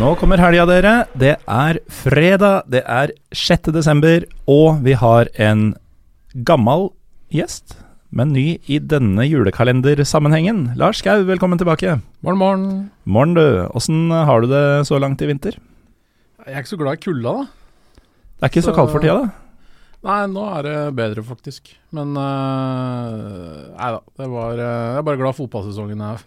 Nå kommer helga, dere. Det er fredag, det er 6. desember, og vi har en gammel gjest, men ny i denne julekalendersammenhengen. Lars Skau, velkommen tilbake. Morgen, morgen. Morgen, du. Åssen har du det så langt i vinter? Jeg er ikke så glad i kulda, da. Det er ikke så, Så- kaldt for tida, da? Nei, nå er det bedre, faktisk. Men uh, Nei da. Det var, uh, jeg er bare glad fotballsesongen er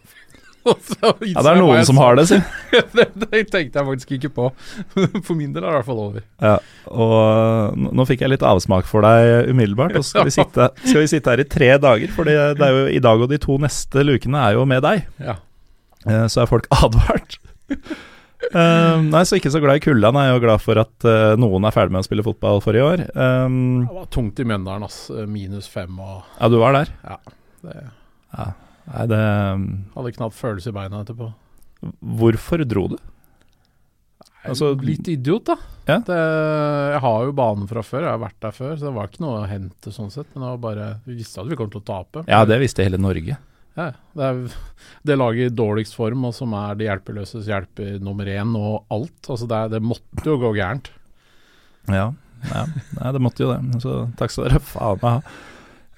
Ja, det er noen som har det, si. det, det tenkte jeg faktisk ikke på. For min del er det i hvert fall over. Ja, og nå- fikk jeg litt avsmak for deg umiddelbart. Og så skal vi sitte, skal vi sitte her i tre dager, for det er jo i dag og de to neste lukene er jo med deg. Ja. Eh, Så er folk advart. Eh, nei, så ikke så glad i kulda. Nei, Jeg er jo glad for at uh, noen er ferdig med å spille fotball for i år. Um, Det var tungt i Mjøndalen, ass. Minus fem og ja, du var der. Ja. det Ja. Nei, det Hadde knapt følelse i beina etterpå. Hvorfor dro du? Altså- Litt idiot, da. Ja. Det, jeg har jo banen fra før, jeg har vært der før, så det var ikke noe å hente sånn sett. Men bare Vi visste at vi kom til å tape. Ja, det visste hele Norge. Ja, det er det laget i dårligst form, og som er de hjelpeløses hjelper nummer én og alt. Altså det, det måtte jo gå gærent. Ja, ja. Nei, det måtte jo det. Så takk skal dere faen meg ha.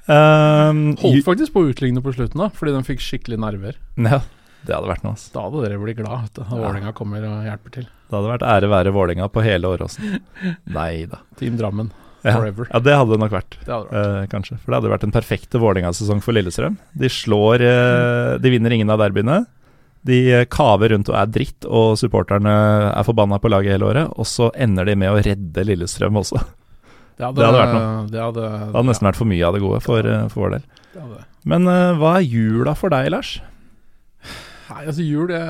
Um, Holdt faktisk på å utligne på slutten, da, fordi de fikk skikkelig nerver. ja, det hadde vært noe. Da hadde dere blitt glad du, når Ja. Vålerenga kommer og hjelper til. Det hadde vært ære være Vålerenga på hele Åråsen. Nei da. Team Drammen, Ja. forever. ja, det hadde det nok vært. Det vært. Eh, kanskje. For det hadde vært en perfekte Vålerenga-sesong for Lillestrøm. De slår eh, De vinner ingen av derbyene. De eh, kaver rundt og er dritt, og supporterne er forbanna på laget hele året. Og så ender de med å redde Lillestrøm også. Det hadde, det hadde vært noe. Det hadde, Det hadde nesten vært for mye av det gode for, eh, for vår del. det. Men uh, hva er jula for deg, Lars? Nei, altså jul jeg,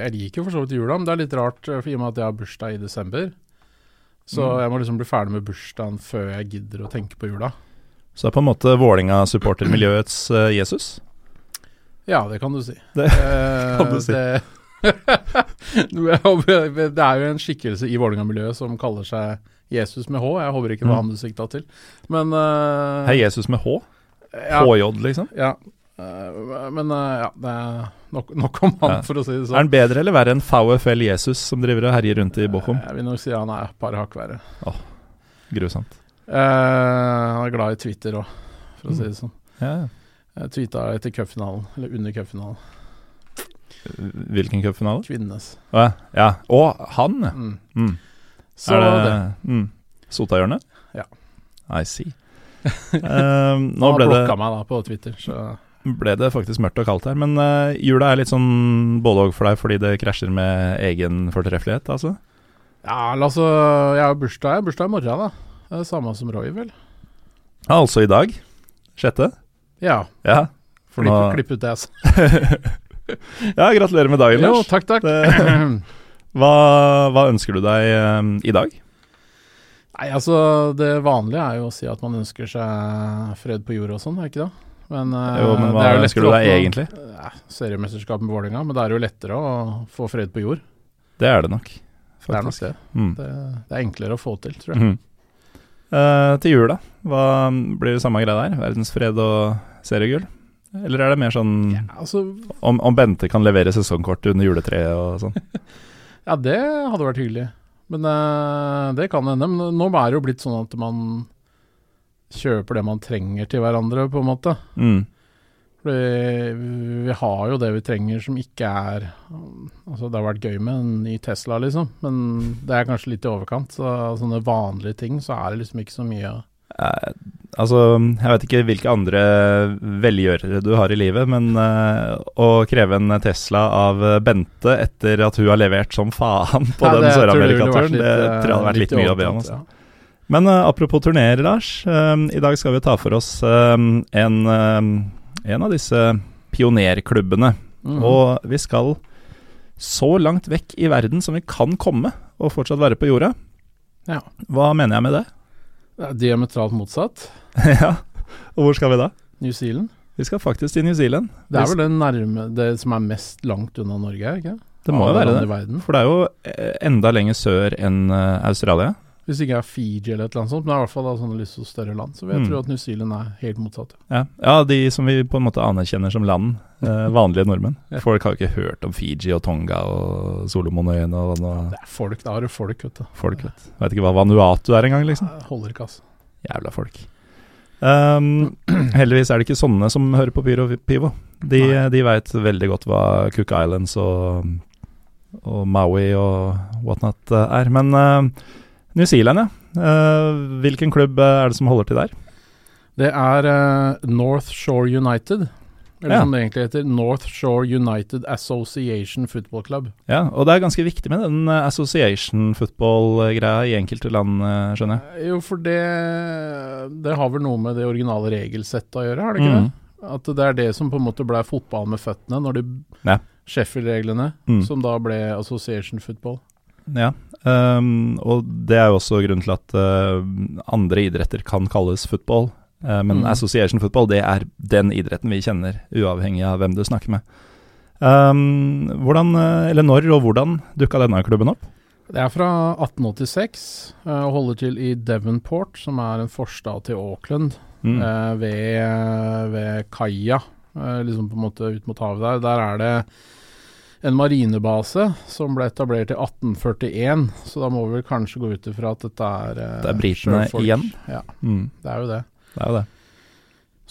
jeg liker jo for så vidt jula, men det er litt rart eh, for i og med at jeg har bursdag i desember. Så Mm. jeg må liksom bli ferdig med bursdagen før jeg gidder å tenke på jula. Så er på en måte Vålinga-supportermiljøets uh, Jesus. Ja, det kan du si. Det Eh, kan du si. Det, det er jo en skikkelse i Vålinga-miljøet som kaller seg Jesus med H. Jeg håper ikke det var Mm. han du sikta til. Men uh, Hei, Jesus med H? ja, HJ, liksom? ja. Uh, men uh, ja, det er nok, nok om han, Ja. for å si det sånn. Er han bedre eller verre enn VFL Jesus, som driver og herjer rundt i Bochum? Jeg vil nok si han er et par hakk verre. Grusomt. Eh, han er glad i Twitter òg, for å si det sånn. Ja. Jeg tweeta etter cupfinalen, eller under cupfinalen. Hvilken cupfinale? Kvinnenes. Ja. ja. Å, han. Mm. Mm. Så er det, det. Mm. Sotahjørnet? Ja. I see. uh, nå ble det, blokka meg da på Twitter, så ble det faktisk mørkt og kaldt her, men uh, jula er litt sånn både òg for deg fordi det krasjer med egen fortreffelighet, altså? Ja, altså Jeg har bursdag, bursdag i morgen, da. Det er samme som Roy, vel. Ja, altså i dag. Sjette? Ja. Ja. For Klipp, nå klipp ut det, altså. Ja, gratulerer med dagen, Jo, takk, takk. Det- Hva, hva ønsker du deg eh, i dag? Nei, altså Det vanlige er jo å si at man ønsker seg fred på jorda og sånn, er ikke det? Men, eh, Jo, men hva det ønsker du deg egentlig? Ja, seriemesterskap med Vålerenga, men det er jo lettere å få fred på jord. Det er det nok. Det er nok det. Mm. det. Det er enklere å få til, tror jeg. Mm. Uh, til jul, da? Hva Blir det samme greia der? Verdensfred og seriegull? Eller er det mer sånn Ja, altså, om, om Bente kan levere sesongkort under juletreet og sånn? ja, det hadde vært hyggelig. Men uh, det kan hende. Men nå er det jo blitt sånn at man kjøper det man trenger til hverandre, på en måte. Mm. Fordi vi har jo det vi trenger som ikke er Altså, det har vært gøy med en ny Tesla, liksom, men det er kanskje litt i overkant. Så sånne vanlige ting, så er det liksom ikke så mye Eh, altså, jeg vet ikke hvilke andre velgjørere du har i livet, men eh, å kreve en Tesla av Bente etter at hun har levert som faen på Ja, den Sør-Amerika-turen, det tror jeg hadde vært litt mye å be om. Altså. Ja. Men uh, apropos turneer, Lars. Uh, I dag skal vi ta for oss uh, en, en av disse pionerklubbene. Mm -hmm. Og vi skal så langt vekk i verden som vi kan komme, og fortsatt være på jorda. Ja. Hva mener jeg med det? Er diametralt motsatt. ja, og hvor skal vi da? New Zealand. Vi skal faktisk til New Zealand. Det er vel det nærme Det som er mest langt unna Norge, ikke? Det må jo være det. For det er jo eh, enda lenger sør enn eh, Australia. Hvis det ikke er Fiji eller et eller annet sånt, men det er i hvert fall da sånne litt til større land. Så vil jeg Mm. tro at New Zealand er helt motsatt. Ja. ja, de som vi på en måte anerkjenner som land. Eh, vanlige nordmenn. Ja. Folk har jo ikke hørt om Fiji og Tonga og Solomonøyene og noe Det er folk, da har du folk, vet du. folk. Vet. vet ikke hva Vanuatu er engang, liksom. Ja, holder ikke, altså. Jævla folk. Um, heldigvis er det ikke sånne som hører på Pyro Pivo. De, Nei. de veit veldig godt hva Cook Islands og, og Maui og whatnot eh, er. Men eh, New Zealand, ja. Eh, hvilken klubb eh, er det som holder til der? Det er eh, North Shore United. Eller Ja. som det egentlig heter, North Shore United Association Football Club. Ja, og det er ganske viktig med den association football-greia i enkelte land, skjønner jeg. Jo, for det Det har vel noe med det originale regelsettet å gjøre, har det ikke Mm. det? At det er det som på en måte ble fotball med føttene, når de Ja. Sheffield-reglene, Mm. som da ble Association Football. Ja, ehm, og det er jo også grunnen til at uh, andre idretter kan kalles football. Uh, men Mm. association football, det er den idretten vi kjenner, uavhengig av hvem du snakker med. Um, hvordan, eh, eller når og hvordan dukka denne klubben opp? Det er fra 1886 uh, og holder til i Devonport, som er en forstad til Auckland, Mm. eh, ved, ved kaia, liksom på en måte ut mot havet der. Der er det en marinebase som ble etablert i 1841, så da må vi vel kanskje gå ut ifra at dette er eh, Det er britene sjøfolk. igjen? Ja, Mm. det er jo det. Det er jo det.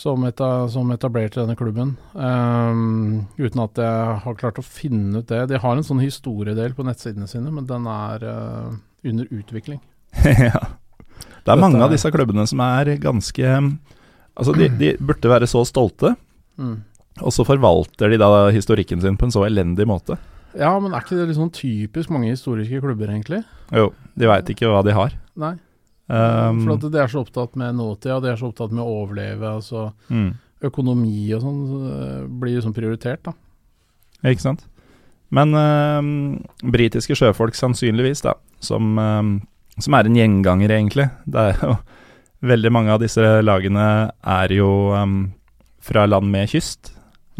Som, eta, som etablerte denne klubben. Um, uten at jeg har klart å finne ut det. De har en sånn historiedel på nettsidene sine, men den er uh, under utvikling. ja. Det er Dette mange av er- disse klubbene som er ganske Altså, de, de burde være så stolte, Mm. Og så forvalter de da historikken sin på en så elendig måte. Ja, men er ikke det sånn typisk mange historiske klubber, egentlig? Jo, de veit ikke hva de har. Nei. Um, For at de er så opptatt med nåtida, de er så opptatt med å overleve. altså mm. Økonomi og sånn så, blir liksom prioritert, da. Ikke sant? Men um, britiske sjøfolk sannsynligvis, da, som, um, som er en gjenganger, egentlig. Det er jo Veldig mange av disse lagene er jo um, fra land med kyst.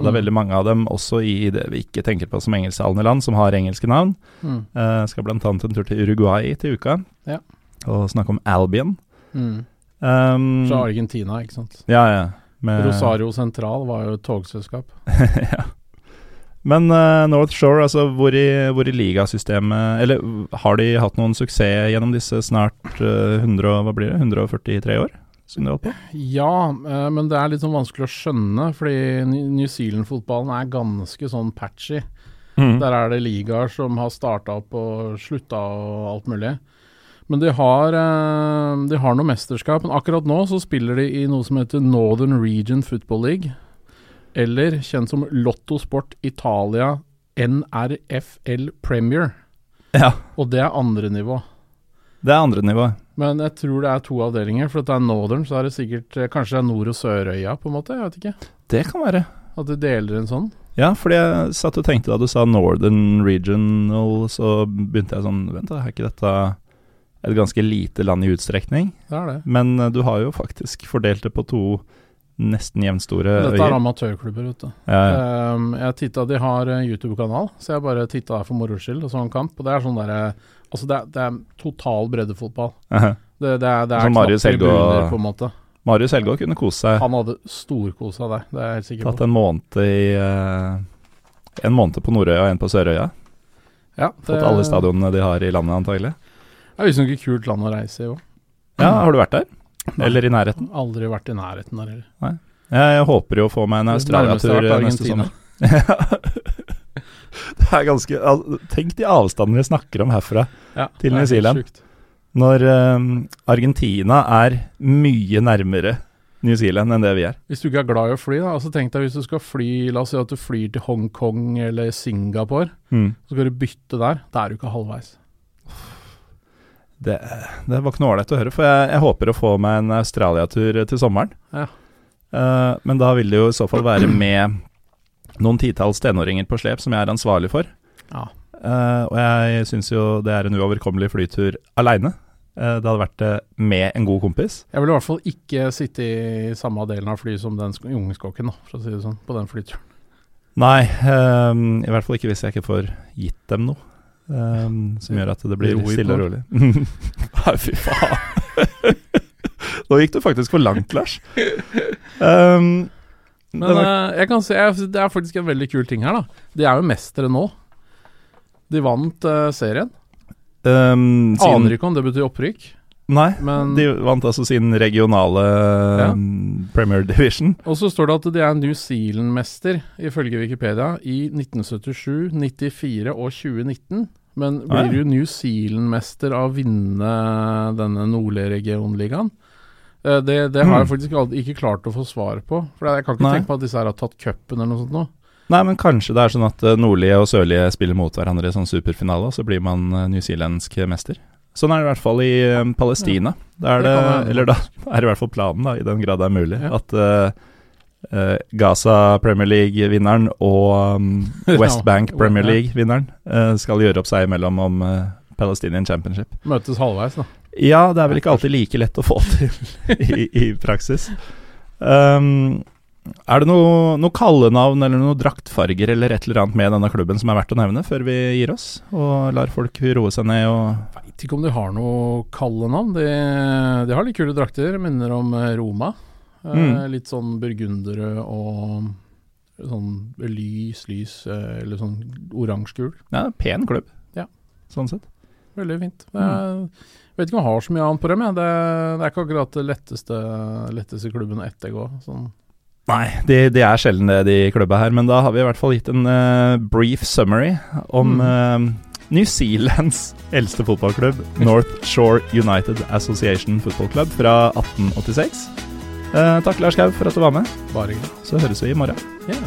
Og det er Mm. veldig mange av dem også i det vi ikke tenker på som engelsktalende land, som har engelske navn. Mm. Uh, skal annet en tur til Uruguay til uka Ja. og snakke om Albion. Mm. Um, Fra Argentina, ikke sant. ja, ja. Med, Rosario Sentral var jo et togselskap. ja. Men uh, North Shore, altså hvor i, hvor i ligasystemet Eller har de hatt noen suksess gjennom disse snart uh, 100, hva blir det, 143 år? Som du holdt på? Ja, eh, men det er litt sånn vanskelig å skjønne, fordi New Zealand-fotballen er ganske sånn patchy. Mm. Der er det ligaer som har starta opp og slutta og alt mulig. Men de har, eh, de har noe mesterskap. Men akkurat nå så spiller de i noe som heter Northern Region Football League. Eller kjent som Lotto Sport Italia NRFL Premier. Ja, Og det er andre nivå. Det er andre nivået. Men jeg tror det er to avdelinger. For at det er Northern, så er det sikkert eh, Kanskje det er Nord- og Sørøya, på en måte. Jeg vet ikke. Det kan være. At du deler en sånn. Ja, fordi jeg satt og tenkte da du sa Northern Regional, så begynte jeg sånn Vent, da, er ikke dette et ganske lite land i utstrekning? Det er det. Men eh, du har jo faktisk fordelt det på to nesten jevnstore Dette er amatørklubber, vet du. Ja, ja. Um, jeg titta, De har eh, YouTube-kanal, så jeg bare titta der for moro skyld og så en kamp. Og det er sånn derre Altså, det er, det er total breddefotball. Aha. Det, det er, det er Marius Helgå- på en måte. Marius Helgaa kunne kose seg. Han hadde storkosa der, det er jeg helt sikker Tatt på. en måned i uh, En måned på Nordøya og en på Sørøya. Ja, det, Fått alle stadionene de har i landet, antagelig. Det er visstnok et kult land å reise i òg. Ja, Har du vært der? Eller i nærheten? Aldri vært i nærheten der heller. Jeg, håper jo å få meg en Australia-tur vært neste sommer. det er ganske altså, Tenk de avstandene vi snakker om herfra. Ja, Til New Zealand. Når um, Argentina er mye nærmere New Zealand enn det vi er. Hvis du ikke er glad i å fly, da, altså tenk deg hvis du skal fly La oss si at du flyr til Hongkong eller Singapore, Mm. så skal du bytte der. Da er du ikke halvveis. Det, det var ikke noe ålreit å høre, for jeg, jeg håper å få meg en Australia-tur til sommeren. Ja. Uh, men da vil det jo i så fall være med noen titalls tenåringer på slep som jeg er ansvarlig for. Ja. Uh, og jeg syns jo det er en uoverkommelig flytur aleine. det hadde vært det med en god kompis. Jeg vil i hvert fall ikke sitte i samme delen av flyet som den sk- jungeskokken, da, for å si det sånn, på den flyturen. Nei, eh, i hvert fall ikke hvis jeg ikke får gitt dem noe. Um, som gjør at det blir Ro stille og rolig. Nei, fy faen. Nå gikk du faktisk for langt, Lars. Um, Men var... eh, jeg kan se, det er faktisk en veldig kul ting her, da. De er jo mestere nå. De vant uh, serien. um, sin, Aner ikke om det betyr opprykk, Nei, men de vant altså sin regionale Ja. Premier Division. Og så står det at de er New Zealand-mester, ifølge Wikipedia, i 1977, 94 og 2019. Men Ah, ja. blir du New Zealand-mester av å vinne denne nordlige regionligaen? Eh, Det, det har jeg Mm. faktisk aldri, ikke klart å få svar på. For jeg kan ikke Nei. tenke på at disse her har tatt cupen eller noe sånt nå. Nei, men kanskje det er sånn at eh, nordlige og sørlige spiller mot hverandre i sånn superfinale, og så blir man eh, newzealandsk mester. Sånn er det i hvert fall i Palestina. Da er Det det, eller da er det i hvert fall planen, da, i den grad det er mulig, Ja. at eh, eh, Gaza Premier League-vinneren og um, West Bank Premier. League-vinneren uh, skal gjøre opp seg imellom om uh, Palestinian Championship. Møtes halvveis, da. Ja, det er vel ikke alltid like lett å få til i, i praksis. Um, er det noe, noe kallenavn eller noe draktfarger eller et eller annet med denne klubben som er verdt å nevne før vi gir oss og lar folk roe seg ned og Veit ikke om de har noe kallenavn. De, de har litt kule drakter. Minner om Roma. Eh, Mm. Litt sånn burgundere og sånn lys, lys, eh, eller sånn oransje-gul. Ja, pen klubb, Ja. sånn sett. Veldig fint. Jeg er, vet ikke om jeg har så mye annet på dem. jeg. Det, det er ikke akkurat det letteste, letteste klubben å ettergå. Sånn. Nei, de, de er sjelden det, de klubba her, men da har vi i hvert fall gitt en uh, brief summary om eh, New Zealands eldste fotballklubb, North Shore United Association Football Club fra 1886. Eh, takk, Lars Gaug, for at du var med. Bare hyggelig. Så høres vi i morgen. Ja.